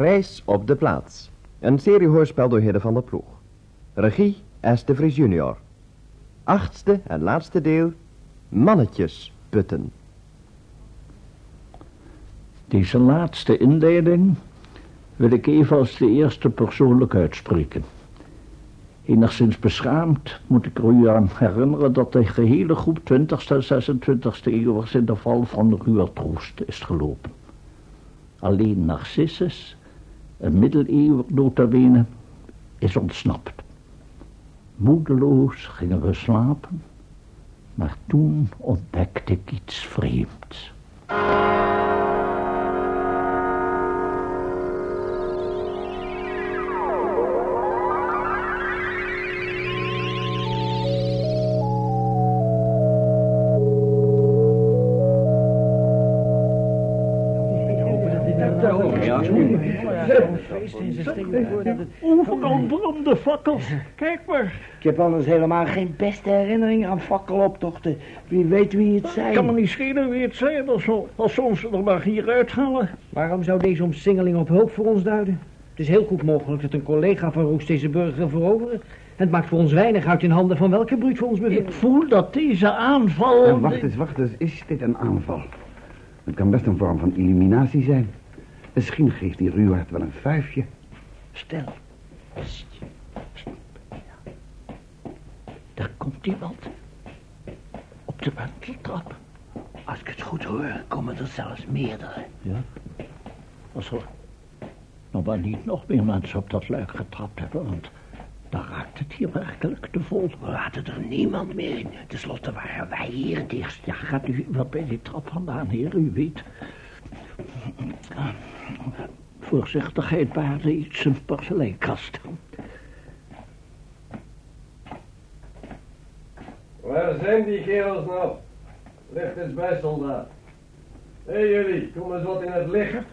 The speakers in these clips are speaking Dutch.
Reis op de plaats. Een seriehoorspel door Hidde van der Ploeg. Regie S. de Vries junior. Achtste en laatste deel. Mannetjes putten. Deze laatste inleiding wil ik even als de eerste persoonlijk uitspreken. Enigszins beschaamd moet ik er u aan herinneren dat de gehele groep 20ste en 26ste eeuwers in de val van Ruurtroost is gelopen. Alleen Narcissus, een middeleeuwer notabene, is ontsnapt. Moedeloos gingen we slapen, maar toen ontdekte ik iets vreemds. Overal brandende fakkels. Kijk maar. Ik heb anders helemaal geen beste herinnering aan fakkeloptochten. Wie weet wie het zijn. Kan me niet schelen wie het zijn als, we- als ze ons er maar hier uithalen. Waarom zou deze omsingeling op hulp voor ons duiden? Het is heel goed mogelijk dat een collega van Roes deze burger wil veroveren. Het maakt voor ons weinig uit in handen van welke bruut we ons Ik bevinden. voel dat deze aanval... En wacht eens, wacht eens. Is dit een aanval? Het kan best een vorm van illuminatie zijn. Misschien geeft die Ruwaard wel een vuifje. Stil. Sst. Daar komt iemand. Op de wenteltrap. Als ik het goed hoor, komen er zelfs meerdere. Ja. Als er nog maar niet nog meer mensen op dat luik getrapt hebben, want dan raakt het hier werkelijk te vol. We laten er niemand meer in. Ten slotte waren wij hier het eerst. Ja, gaat u wat bij die trap vandaan, heer, u weet. Voorzichtigheid baarde iets een porseleinkast. Waar zijn die kerels nou? Licht eens bij, soldaat. Hé hey, jullie, kom eens wat in het licht.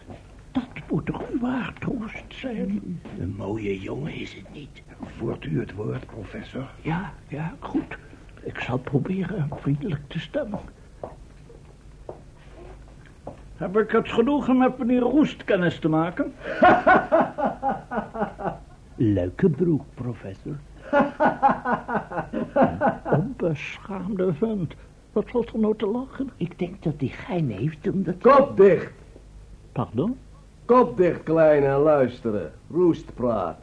Dat moet Ruwaardhoost zijn. Een mooie jongen is het niet. Voert u het woord, professor? Ja, ja, goed. Ik zal proberen hem vriendelijk te stemmen. Heb ik het genoegen met meneer Roest kennis te maken? Leuke broek, professor. Onbeschaamde vent. Wat valt er nou te lachen? Ik denk dat hij gein heeft omdat... Kop dicht. Pardon? Kop dicht, klein, en luisteren. Roest praat.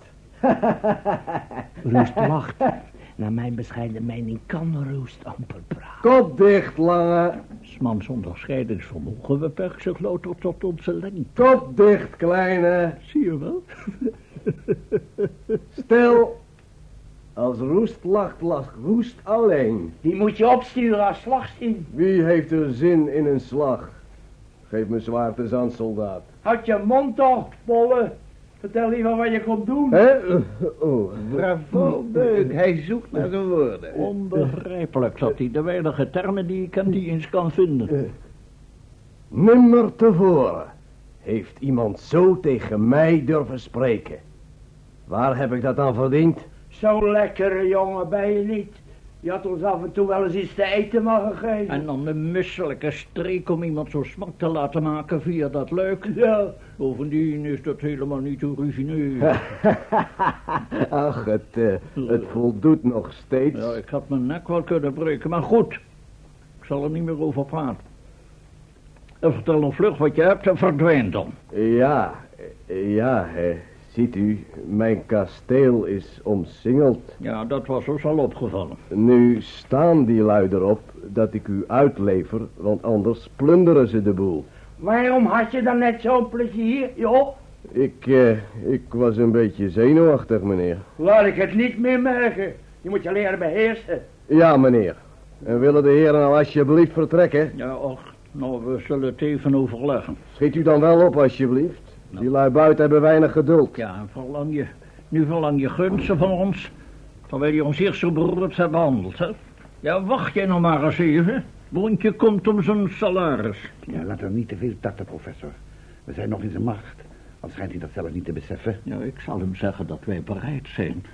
Roest lacht. Naar mijn bescheiden mening kan Roest amper praten. Kop dicht, lange. Smans onderscheidingsvermogen beperkt zich louter tot onze lengte. Kop dicht, kleine. Zie je wel? Stil. Als Roest lacht, lacht Roest alleen. Die moet je opsturen als slagzin. Wie heeft er zin in een slag? Geef me zwaard eens aan, soldaat. Houd je mond toch, Bolle. Vertel liever wat je komt doen. Hè? Oh. Bravo, Beuk. Hij zoekt naar zijn woorden. Onbegrijpelijk dat hij de weinige termen die ik ken die eens kan vinden. Nimmer tevoren heeft iemand zo tegen mij durven spreken. Waar heb ik dat aan verdiend? Zo'n lekkere jongen ben je niet. Je had ons af en toe wel eens iets te eten mogen geven. En dan een misselijke streek om iemand zo smak te laten maken via dat luik. Ja, Bovendien is dat helemaal niet origineel. Ach, het, eh, het voldoet nog steeds. Ja, ik had mijn nek wel kunnen breken, maar goed. Ik zal er niet meer over praten. En vertel nog vlug wat je hebt en verdwijn dan. Ja, ja, hè. Ziet u, mijn kasteel is omsingeld. Ja, dat was ons al opgevallen. Nu staan die lui erop dat ik u uitlever, want anders plunderen ze de boel. waarom had je dan net zo'n plezier, joh? Ik, eh, ik was een beetje zenuwachtig, meneer. Laat ik het niet meer merken. Je moet je leren beheersen. Ja, meneer. En willen de heren nou alsjeblieft vertrekken? Ja, och, nou, we zullen het even overleggen. Schiet u dan wel op, alsjeblieft. Die lui buiten hebben weinig geduld. Ja, en verlang je, nu verlang je gunsten van ons, terwijl je ons eerst zo beroerd hebt behandeld, hè? Ja, wacht jij nog maar eens even. Boontje komt om zijn salaris. Ja, laten we niet te veel tarten, professor. We zijn nog in zijn macht. Al schijnt hij dat zelf niet te beseffen. Ja, ik zal hem zeggen dat wij bereid zijn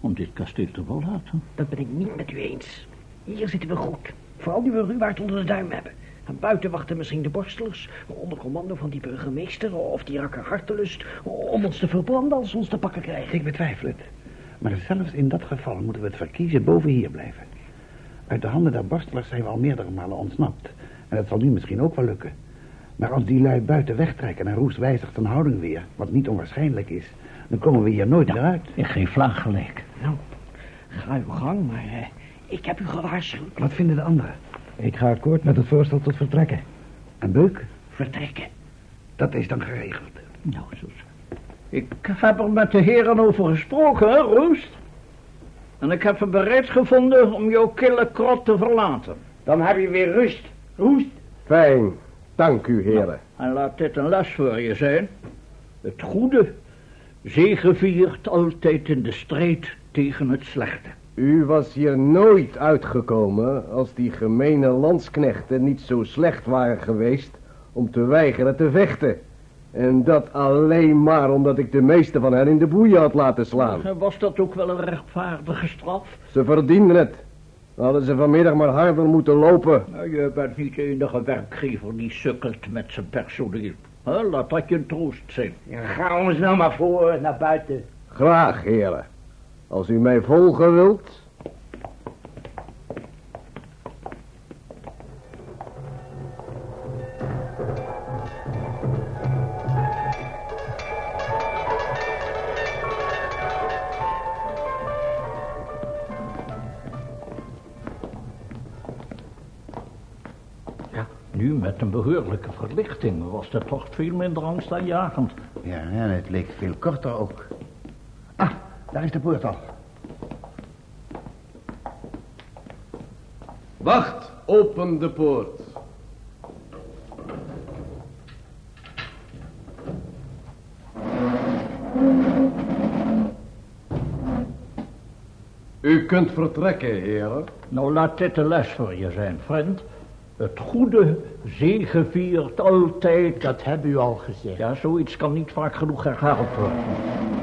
om dit kasteel te verlaten. Dat ben ik niet met u eens. Hier zitten we goed. Vooral nu we Ruwaard onder de duim hebben. En buiten wachten misschien de borstelers, onder commando van die burgemeester of die rakker hartelust, om ons te verbranden als ze ons te pakken krijgen. Ik betwijfel het. Maar zelfs in dat geval moeten we het verkiezen boven hier blijven. Uit de handen der borstelers zijn we al meerdere malen ontsnapt. En dat zal nu misschien ook wel lukken. Maar als die lui buiten wegtrekken en Roest wijzigt zijn houding weer, wat niet onwaarschijnlijk is, dan komen we hier nooit meer uit. Ik geef vlaag gelijk. Nou, ga uw gang, maar eh, ik heb u gewaarschuwd. Wat vinden de anderen? Ik ga akkoord met het voorstel tot vertrekken. En Beuk? Vertrekken. Dat is dan geregeld. Nou, zus. Ik heb er met de heren over gesproken, hè, Roest? En ik heb hem bereid gevonden om jouw kille krot te verlaten. Dan heb je weer rust. Roest. Fijn. Dank u, heren. En laat dit een les voor je zijn. Het goede zegeviert altijd in de strijd tegen het slechte. U was hier nooit uitgekomen als die gemene landsknechten niet zo slecht waren geweest om te weigeren te vechten. En dat alleen maar omdat ik de meeste van hen in de boeien had laten slaan. En Was dat ook wel een rechtvaardige straf? Ze verdienden het. Dan hadden ze vanmiddag maar harder moeten lopen. Nou, je bent niet de enige werkgever die sukkelt met zijn personeel. Laat dat je een troost zijn. Ja, ga ons nou maar voor naar buiten. Graag, heren. Als u mij volgen wilt. Nu met een behoorlijke verlichting was de tocht veel minder angstaanjagend. Ja, en het leek veel korter ook. Daar is de poort al. Wacht, open de poort. U kunt vertrekken, heren. Nou, laat dit een les voor je zijn, vriend. Het goede zegeviert altijd. Dat heb u al gezegd. Ja, zoiets kan niet vaak genoeg herhaald worden.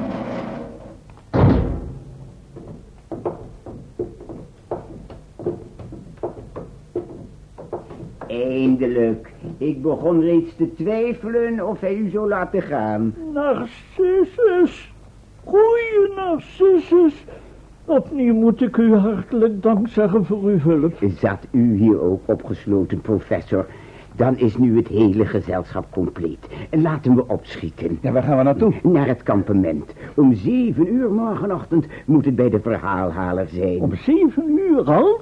Eindelijk. Ik begon reeds te twijfelen of hij u zou laten gaan. Narcissus. Goeie Narcissus. Opnieuw moet ik u hartelijk dank zeggen voor uw hulp. Zat u hier ook opgesloten, professor? Dan is nu het hele gezelschap compleet. Laten we opschieten. Ja, waar gaan we naartoe? Naar het kampement. Om zeven uur morgenochtend moet het bij de verhaalhaler zijn. Om zeven uur al?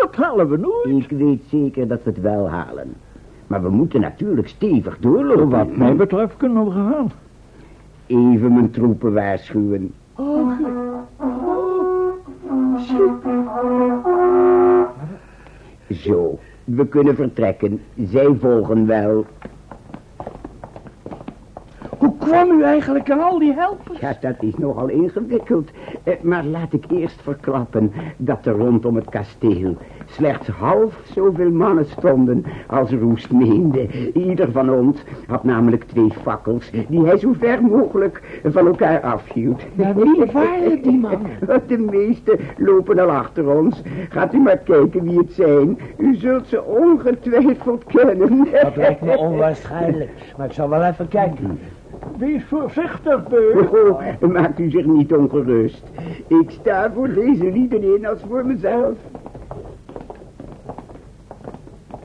Dat halen we nooit. Ik weet zeker dat we het wel halen. Maar we moeten natuurlijk stevig doorlopen. Wat mij betreft kunnen we gaan. Even mijn troepen waarschuwen. Zo, we kunnen vertrekken. Zij volgen wel. Hoe kwam u eigenlijk aan al die helpers? Ja, dat is nogal ingewikkeld. Eh, maar laat ik eerst verklappen dat er rondom het kasteel slechts half zoveel mannen stonden als Roest meende. Ieder van ons had namelijk twee fakkels die hij zo ver mogelijk van elkaar afhield. Maar wie waren die mannen? De meeste lopen al achter ons. Gaat u maar kijken wie het zijn. U zult ze ongetwijfeld kennen. Dat lijkt me onwaarschijnlijk. Maar ik zal wel even kijken. Wees voorzichtig, Beuk. Oh, maakt u zich niet ongerust. Ik sta voor deze lieden als voor mezelf.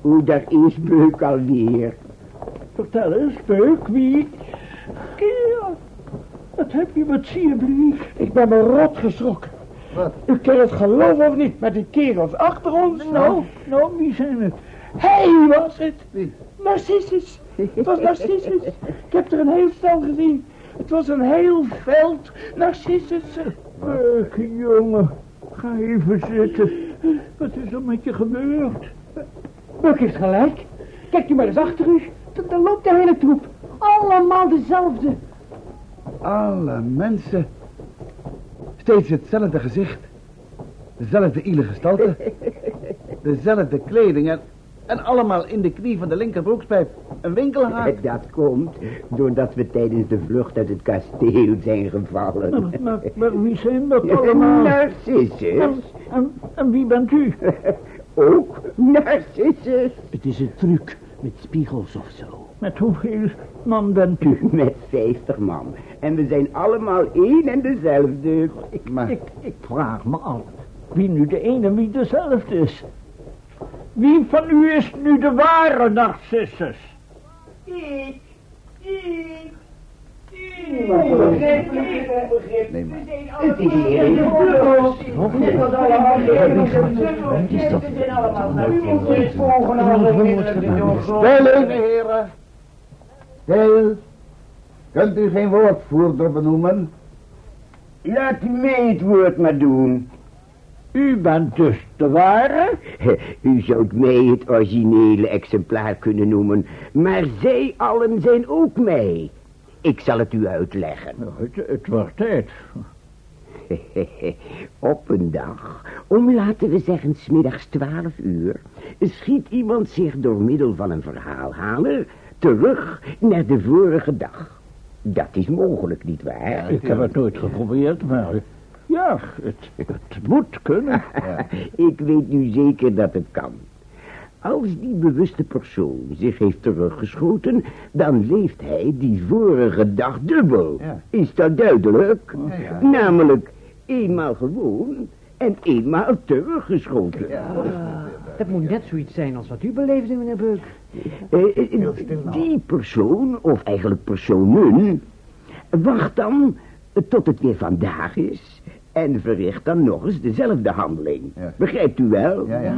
Oeh, daar is Beuk alweer. Vertel eens, Beuk, wie... Kerel, wat heb je met sierblief? Ik ben me rot geschrokken. Wat? U kent het geloven of niet, met die kerels achter ons. Nou, nou, wie zijn het? Hij was het. Narcissus. Het was Narcissus. Ik heb er een heel stel gezien. Het was een heel veld Narcissussen. Beuk, jongen, ga even zitten. Wat is er met je gebeurd? Buck heeft gelijk. Kijk u maar eens achter u. Daar loopt de hele troep. Allemaal dezelfde. Alle mensen. Steeds hetzelfde gezicht. Dezelfde iele gestalte. Dezelfde kleding en, en allemaal in de knie van de linkerbroekspijp. Een winkelhaak. Dat komt doordat we tijdens de vlucht uit het kasteel zijn Maar, gevallen. maar, maar wie zijn dat allemaal? Narcissus. En, en, en wie bent u? Ook Narcissus. Het is een truc met spiegels of zo. Met hoeveel man bent u? Met vijftig man. En we zijn allemaal één en dezelfde. Ik, ik, ik vraag me af wie nu de ene en wie dezelfde is. Wie van u is nu de ware Narcissus? Ik, ik, Nee, maar. Het is hier. Dit was allemaal Dit is dat. Stil, heren. Stil. Kunt u geen woordvoerder benoemen? Laat mij het woord maar doen. U bent dus de ware? U zou mij het originele exemplaar kunnen noemen, maar zij allen zijn ook mij. Ik zal het u uitleggen. Nou, het, het wordt tijd. Op een dag, om laten we zeggen smiddags twaalf uur, schiet iemand zich door middel van een verhaalhaler terug naar de vorige dag. Dat is mogelijk, nietwaar? Ik heb het nooit geprobeerd, maar ja, het, het moet kunnen. Ik weet nu zeker dat het kan. Als die bewuste persoon zich heeft teruggeschoten, dan leeft hij die vorige dag dubbel. Ja. Is dat duidelijk? Ja, ja. Namelijk eenmaal gewoon en eenmaal teruggeschoten. Dat moet net zoiets zijn als wat u beleefde, meneer Beuk. Eh, eh, die persoon, of eigenlijk personen, wacht dan tot het weer vandaag is en verricht dan nog eens dezelfde handeling. Ja. Begrijpt u wel? Ja, ja.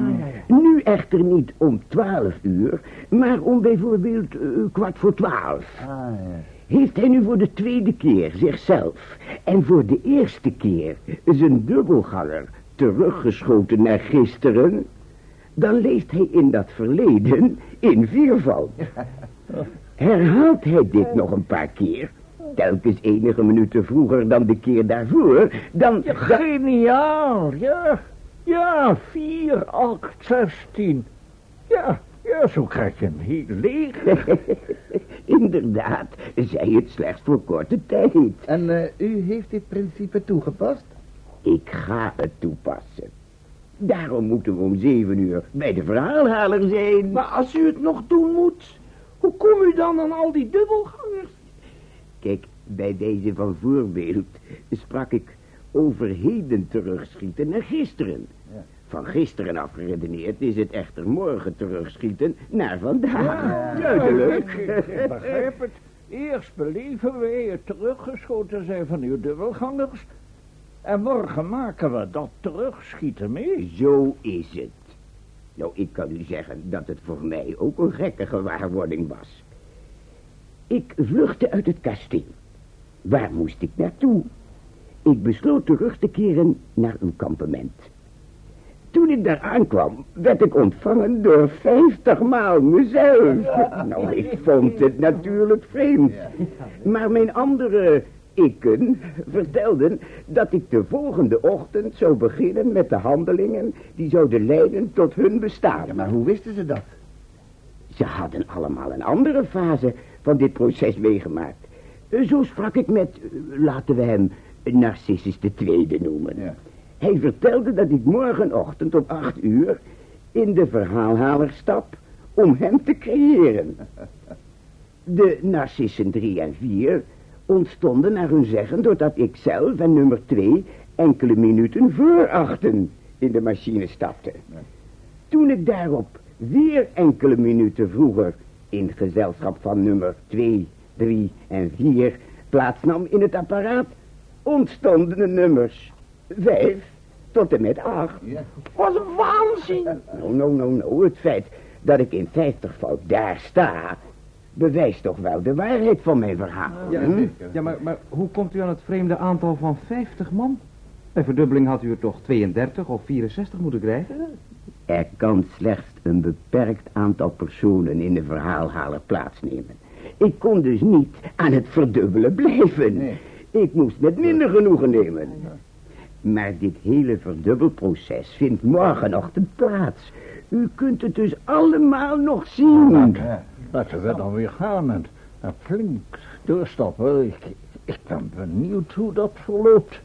Nu echter niet om twaalf uur, maar om bijvoorbeeld eh, kwart voor twaalf. Ah, ja. Heeft hij nu voor de tweede keer zichzelf en voor de eerste keer zijn dubbelganger teruggeschoten naar gisteren, dan leeft hij in dat verleden in viervoud. Herhaalt hij dit nog een paar keer, telkens enige minuten vroeger dan de keer daarvoor, dan... Ja, geniaal, ja. Ja, 4, 8, 16. Ja, ja, zo krijg je een heel leger. Inderdaad, zij het slechts voor korte tijd. En eh, u heeft dit principe toegepast? Ik ga het toepassen. Daarom moeten we om zeven uur bij de verhaalhaler zijn. Maar als u het nog doen moet, hoe kom u dan aan al die dubbelgangers? Kijk, bij deze van voorbeeld sprak ik over heden terugschieten naar gisteren. Ja. Van gisteren afgeredeneerd is het echter morgen terugschieten naar vandaag. Ja, Duidelijk. ik, ik- ik begrijp het. Eerst beleven wij het teruggeschoten zijn van uw dubbelgangers. En morgen maken we dat terugschieten mee. Zo is het. Nou, ik kan u zeggen dat het voor mij ook een gekke gewaarwording was. Ik vluchtte uit het kasteel. Waar moest ik naartoe? Ik besloot terug te keren naar uw kampement. Toen ik daar aankwam, werd ik ontvangen door vijftig maal mezelf. Nou, ik vond het natuurlijk vreemd. Maar mijn andere ikken vertelden dat ik de volgende ochtend zou beginnen met de handelingen die zouden leiden tot hun bestaan. Ja, maar hoe wisten ze dat? Ze hadden allemaal een andere fase van dit proces meegemaakt. Eh, Zo sprak ik met, eh, laten we hem Narcissus de Tweede noemen. Ja. Hij vertelde dat ik morgenochtend om acht uur in de verhaalhaler stap om hem te creëren. De Narcissen 3 en 4 ontstonden naar hun zeggen doordat ik zelf en nummer 2 enkele minuten voor achten in de machine stapte. Toen ik daarop weer enkele minuten vroeger in gezelschap van nummer 2, 3 en 4 plaatsnam in het apparaat, ontstonden de nummers 5 tot en met 8. Ja. Wat een waanzin! Nou, nou, nou, nou, het feit dat ik in 50 fout daar sta, bewijst toch wel de waarheid van mijn verhaal. Ja, hm? ja maar, maar hoe komt u aan het vreemde aantal van 50 man? Bij verdubbeling had u er toch 32 of 64 moeten krijgen? Er kan slechts een beperkt aantal personen in de verhaalhaler plaatsnemen. Ik kon dus niet aan het verdubbelen blijven. Nee. Ik moest met minder genoegen nemen. Maar dit hele verdubbelproces vindt morgenochtend plaats. U kunt het dus allemaal nog zien. Ja. Laten we dan weer gaan en, en flink doorstappen. Ik, ik ben benieuwd hoe dat verloopt.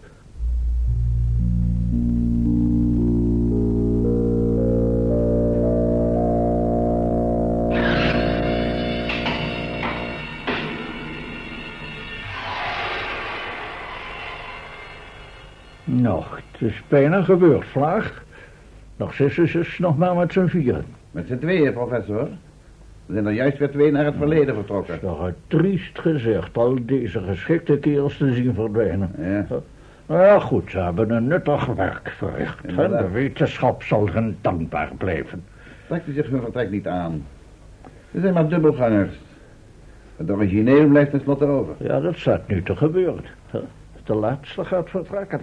Nou, het is bijna gebeurd, Vlaag. Narcissus is nog maar met z'n vieren. Met z'n tweeën, professor. We zijn er juist weer twee naar het verleden vertrokken. Nog een triest gezegd, al deze geschikte kerels te zien verdwijnen. Ja. Nou ja, goed, ze hebben een nuttig werk verricht. En de wetenschap zal hen dankbaar blijven. Trekt u zich hun vertrek niet aan. Ze zijn maar dubbelgangers. Het origineel blijft tenslotte over. Ja, dat staat nu te gebeuren. De laatste gaat vertrekken.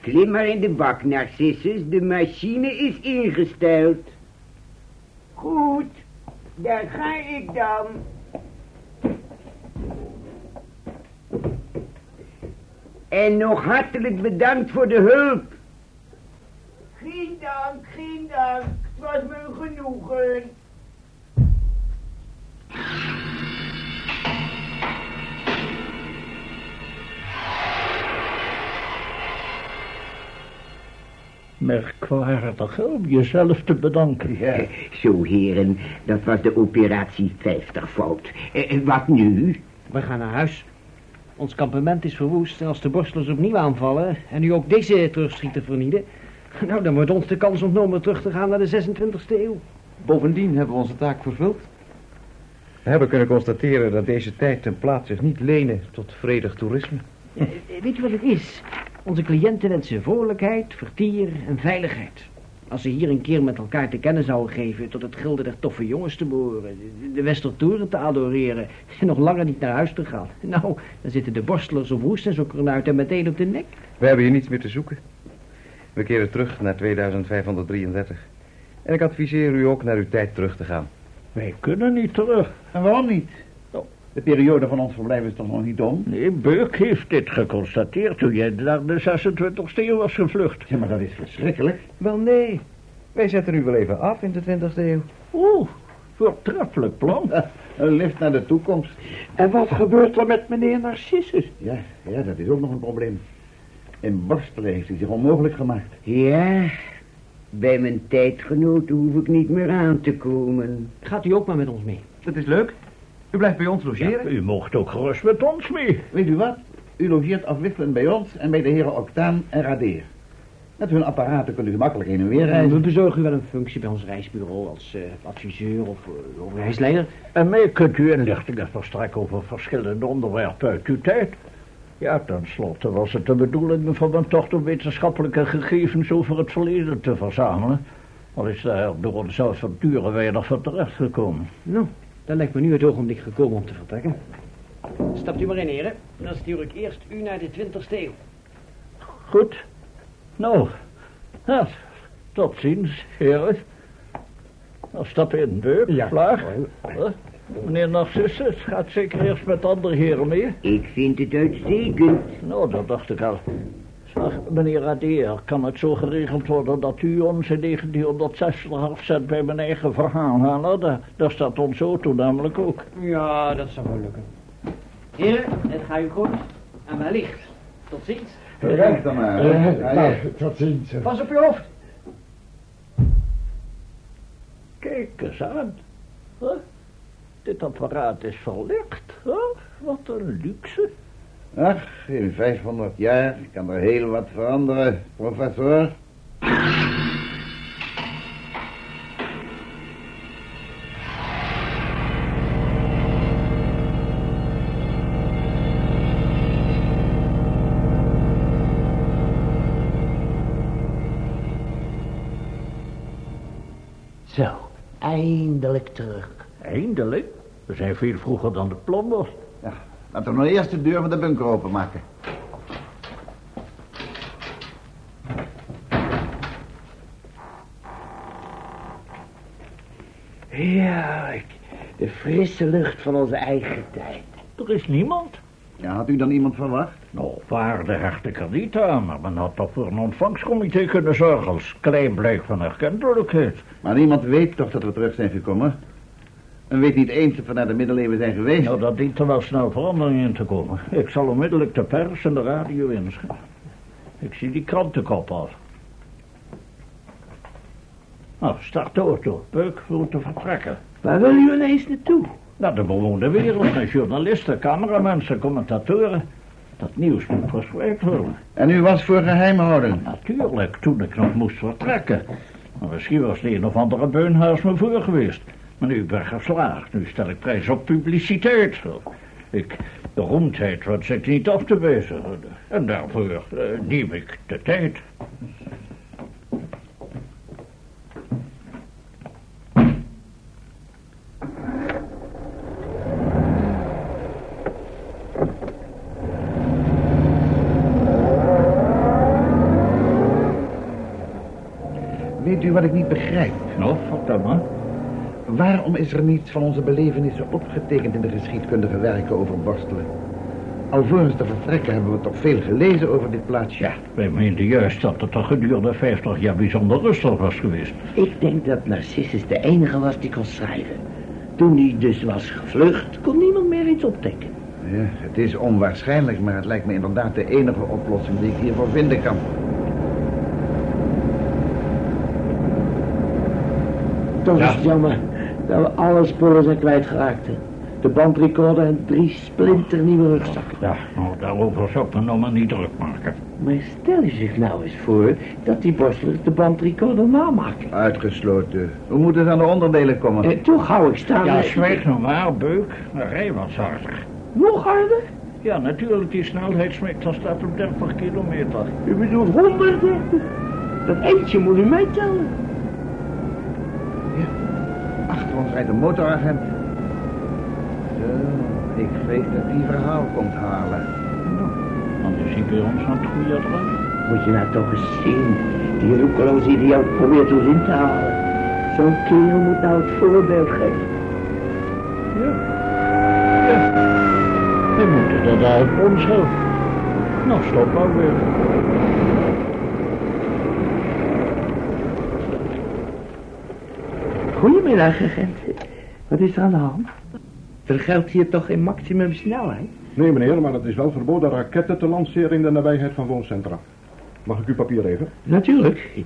Klim maar in de bak, Narcissus. De machine is ingesteld. Goed, daar ga ik dan. En nog hartelijk bedankt voor de hulp. Geen dank, geen dank. Het was me genoegen. Merkwaardig om jezelf te bedanken. Ja. Zo, heren, dat was de operatie 50 fout. Eh, wat nu? We gaan naar huis. Ons kampement is verwoest en als de borstelers opnieuw aanvallen... en nu ook deze terugschieten vernielen... nou, dan wordt ons de kans ontnomen terug te gaan naar de 26e eeuw. Bovendien hebben we onze taak vervuld. We hebben kunnen constateren dat deze tijd en plaats zich niet lenen tot vredig toerisme. Eh, Weet je wat het is? Onze cliënten wensen vrolijkheid, vertier en veiligheid. Als ze hier een keer met elkaar te kennen zouden geven... tot het gilde der toffe jongens te behoren... de- Westertoren te adoreren... en nog langer niet naar huis te gaan. Nou, dan zitten de borstelers op woest en zoeken uit en meteen op de nek. We hebben hier niets meer te zoeken. We keren terug naar 2533. En ik adviseer u ook naar uw tijd terug te gaan. Wij kunnen niet terug. En waarom niet? De periode van ons verblijf is toch nog niet om? Nee, Beuk heeft dit geconstateerd toen jij naar de 26e eeuw was gevlucht. Ja, maar dat is verschrikkelijk. Wel nee, wij zetten u wel even af in de 20e eeuw. Oeh, voortreffelijk plan. Een lift naar de toekomst. En wat gebeurt er met meneer Narcissus? Ja, ja, dat is ook nog een probleem. In Borstelen heeft hij zich onmogelijk gemaakt. Ja, bij mijn tijdgenoten hoef ik niet meer aan te komen. Gaat u ook maar met ons mee. Dat is leuk. U blijft bij ons logeren. U mocht ook gerust met ons mee. Weet u wat? U logeert afwisselend bij ons en bij de heren Octaan en Radeer. Met hun apparaten kunt u gemakkelijk heen en weer We reizen. bezorgen u wel een functie bij ons reisbureau als eh, adviseur of, of reisleider. En mij kunt u inlichtingen verstrekken over verschillende onderwerpen uit uw tijd. Ja, tenslotte was het de bedoeling van mijn tocht om wetenschappelijke gegevens over het verleden te verzamelen. Al is daar door onze avonturen weinig van terecht gekomen. Nou, dan lijkt me nu het ogenblik gekomen om te vertrekken. Stapt u maar in, heren. Dan stuur ik eerst u naar de 20ste eeuw. Goed. Nou, ja, tot ziens, heren. Nou, stap in, Beuk, Ja. Vlaag. Huh? Meneer Narcissus gaat zeker eerst met andere heren mee. Ik vind het uitstekend. Nou, dat dacht ik al. Meneer Radeer, kan het zo geregeld worden dat u ons in 1960 afzet bij mijn eigen verhaalhaler? Daar, daar staat onze auto namelijk ook. Ja, dat zou wel lukken. Heren, het gaat u goed. En wellicht. Tot ziens. Kijk dan maar. Ja, nou, ja. tot ziens. Pas op je hoofd. Kijk eens aan. Huh? Dit apparaat is verlicht. Huh? Wat een luxe. Ach, in 500 jaar kan er heel wat veranderen, professor. Zo, eindelijk terug. Eindelijk. We zijn veel vroeger dan de plan was. Ja, laten we nou eerst de deur van de bunker openmaken. Ja, ik- de frisse lucht van onze eigen tijd. Er is niemand. Ja, had u dan iemand verwacht? Nou, waarde hecht ik niet aan, maar men had toch voor een ontvangstcomité kunnen zorgen als klein blijk van erkentelijkheid. Maar niemand weet toch dat we terug zijn gekomen? En weet niet eens of we naar de middeleeuwen zijn geweest. Nou, dat dient er wel snel verandering in te komen. Ik zal onmiddellijk de pers en de radio inschrijven. Ik zie die krantenkop al. Nou, start de auto. Beuk, we moeten vertrekken. Waar wil u ineens naartoe? Naar de bewoonde wereld, journalisten, cameramensen, commentatoren. Dat nieuws moet verspreid worden. En u was voor geheimhouding? Natuurlijk, toen ik nog moest vertrekken. Maar misschien was de een of andere beunhuis me voor geweest. Maar nu ben ik geslaagd. Nu stel ik prijs op publiciteit. Ik, de roemdheid wat zit niet af te wijzen. En daarvoor eh, neem ik de tijd. Weet u wat ik niet begrijp? Nou, vertel maar. Waarom is er niets van onze belevenissen opgetekend in de geschiedkundige werken over borstelen? Alvorens te vertrekken hebben we toch veel gelezen over dit plaatsje. Ja, wij meenden juist dat het er gedurende 50 jaar bijzonder rustig was geweest. Ik denk dat Narcissus de enige was die kon schrijven. Toen hij dus was gevlucht, kon niemand meer iets optekenen. Ja, het is onwaarschijnlijk, maar het lijkt me inderdaad de enige oplossing die ik hiervoor vinden kan. Toch Ja. is jammer dat we alle spullen zijn kwijtgeraakt. hè. De bandrecorder en drie splinternieuwe rugzakken. Ja, nou, daarover zou ik me nou maar niet druk maken. Maar stel u zich nou eens voor dat die borstelers de bandrecorder namaken. Uitgesloten. Hoe moet het aan de onderdelen komen? En toch hou ik staan. Ja, eh, zwijg nou maar, Beuk. Maar rij wat harder. Nog harder? Ja, natuurlijk, die snelheidsmeter staat op 30 kilometer. U bedoelt 130? Dat eentje moet u meetellen. Achter ons rijdt een motoragent. Zo, ik vrees dat die verhaal komt halen. Nou, is hij bij ons aan het goede adres. Moet je nou toch eens zien. Die roekeloze idioot probeert ons in te halen. Zo'n kerel moet nou het voorbeeld geven. Ja. Ja. We moeten dat uit ons helpen. Nou, stop maar weer. Goedemiddag, agent. Wat is er aan de hand? Er geldt hier toch geen maximum snelheid? Nee, meneer, maar het is wel verboden raketten te lanceren in de nabijheid van wooncentra. Mag ik uw papier even? Natuurlijk.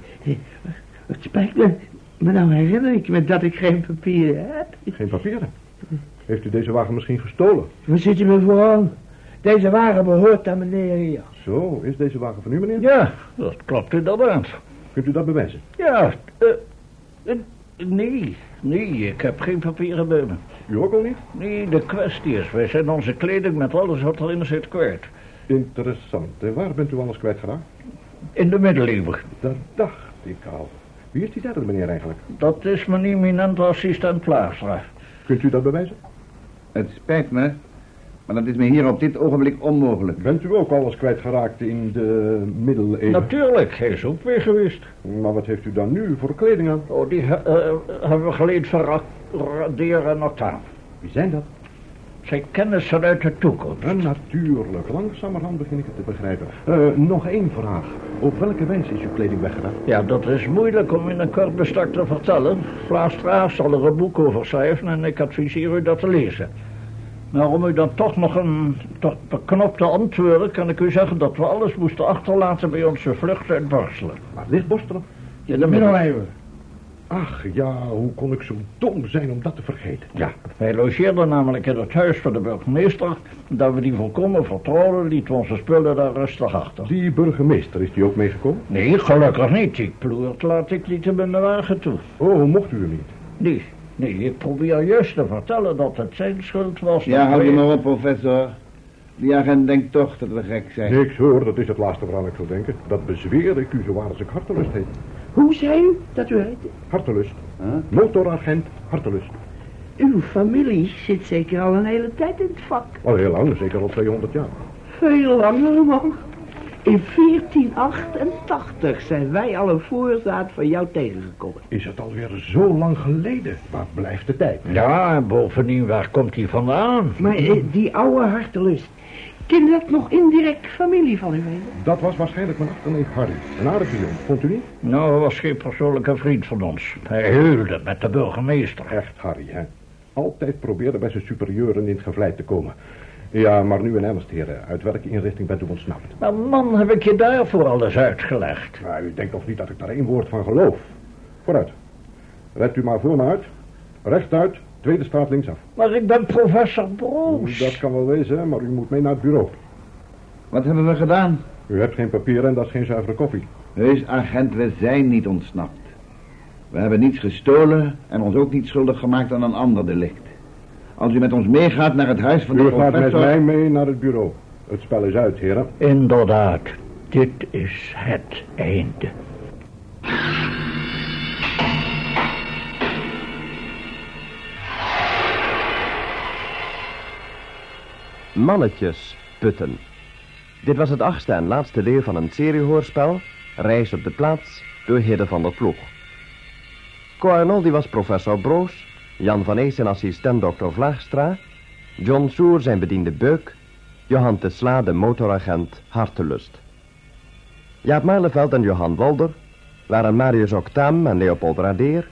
Het spijt me, maar nou herinner ik me dat ik geen papieren heb. Geen papieren. Heeft u deze wagen misschien gestolen? Waar zit je me voor aan? Deze wagen behoort aan meneer hier. Zo, is deze wagen van u, meneer? Ja, dat klopt inderdaad. Kunt u dat bewijzen? Ja, eh, nee, nee, ik heb geen papieren bij me. U ook al niet? Nee, de kwestie is, wij zijn onze kleding met alles wat erin zit kwijt. Interessant. En waar bent u alles kwijtgeraakt? In de middeleeuwen. Dat dacht ik al. Wie is die derde meneer eigenlijk? Dat is mijn eminente assistent Plaagstra. Kunt u dat bewijzen? Het spijt me, maar dat is me hier op dit ogenblik onmogelijk. Bent u ook alles kwijtgeraakt in de middeleeuwen? Natuurlijk, hij is ook weer geweest. Maar wat heeft u dan nu voor kleding aan? Oh, die eh, eh, hebben we geleend van en Octave. Wie zijn dat? Zijn kennissen uit de toekomst. En natuurlijk, langzamerhand begin ik het te begrijpen. Eh, nog één vraag. Op welke wijze is uw kleding weggedaan? Ja, dat is moeilijk om in een kort bestek te vertellen. Vlaastra zal er een boek over schrijven en ik adviseer u dat te lezen. Maar om u dan toch nog een toch beknopte antwoorden, kan ik u zeggen dat we alles moesten achterlaten bij onze vlucht uit Borselen. Waar ligt Borstelen? Ja, de middeleeuwen. Ach ja, hoe kon ik zo dom zijn om dat te vergeten? Ja, wij logeerden namelijk in het huis van de burgemeester. Dat we die volkomen vertrouwden, lieten we onze spullen daar rustig achter. Die burgemeester, is die ook meegekomen? Nee, gelukkig niet. Die ploert laat ik niet in mijn wagen toe. Oh, mocht u hem niet? Nee, nee, ik probeer juist te vertellen dat het zijn schuld was. Ja, hou je maar op, professor. Die agent denkt toch dat we gek zijn. Niks hoor, dat is het laatste waaraan ik zou denken. Dat bezweer ik u zo waar als ik hartelust heet. Hoe zei u dat u heette? Hartelust. Huh? Motoragent Hartelust. Uw familie zit zeker al een hele tijd in het vak. Al heel lang, zeker al 200 jaar. Veel langer, man. In 1488 zijn wij al een voorzaat van jou tegengekomen. Is het alweer zo lang geleden? Waar blijft de tijd? Ja, en bovendien, waar komt hij vandaan? Maar eh, die oude hartelust, kan dat nog indirect familie van u weten? Dat was waarschijnlijk mijn achterneef Harry. Een aardige jongen, vond u niet? Nou, hij was geen persoonlijke vriend van ons. Hij heulde met de burgemeester. Echt Harry, hè? Altijd probeerde bij zijn superieuren in het gevleid te komen. Ja, maar nu in ernst, heren. Uit welke inrichting bent u ontsnapt? Maar man, heb ik je daarvoor alles uitgelegd. Nou, u denkt toch niet dat ik daar één woord van geloof? Vooruit. Red u maar voor me uit. Rechtuit, tweede straat linksaf. Maar ik ben professor Broos. Dat kan wel wezen, maar u moet mee naar het bureau. Wat hebben we gedaan? U hebt geen papieren en dat is geen zuivere koffie. Heus, agent, we zijn niet ontsnapt. We hebben niets gestolen en ons ook niet schuldig gemaakt aan een ander delict. Als u met ons meegaat naar het huis van de U gaat met professor... mij mee naar het bureau. Het spel is uit, heren. Inderdaad, dit is het einde. Mannetjes putten. Dit was het achtste en laatste deel van een seriehoorspel, Reis op de plaats, door Hidde van der Ploeg. Co Arnoldi was professor Broos, Jan van Ees zijn assistent dokter Vlaagstra, John Soer zijn bediende Beuk, Johan de Sla de motoragent Hartelust. Jaap Marleveld en Johan Wolder waren Marius Octam en Leopold Radeer,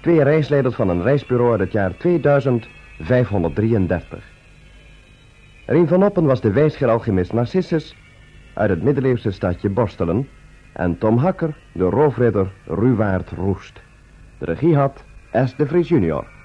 twee reisleiders van een reisbureau uit het jaar 2533. Rien van Oppen was de wijsgeer-alchemist Narcissus uit het middeleeuwse stadje Borstelen en Tom Hakker de roofridder Ruwaard Roest. De regie had S. de Vries junior.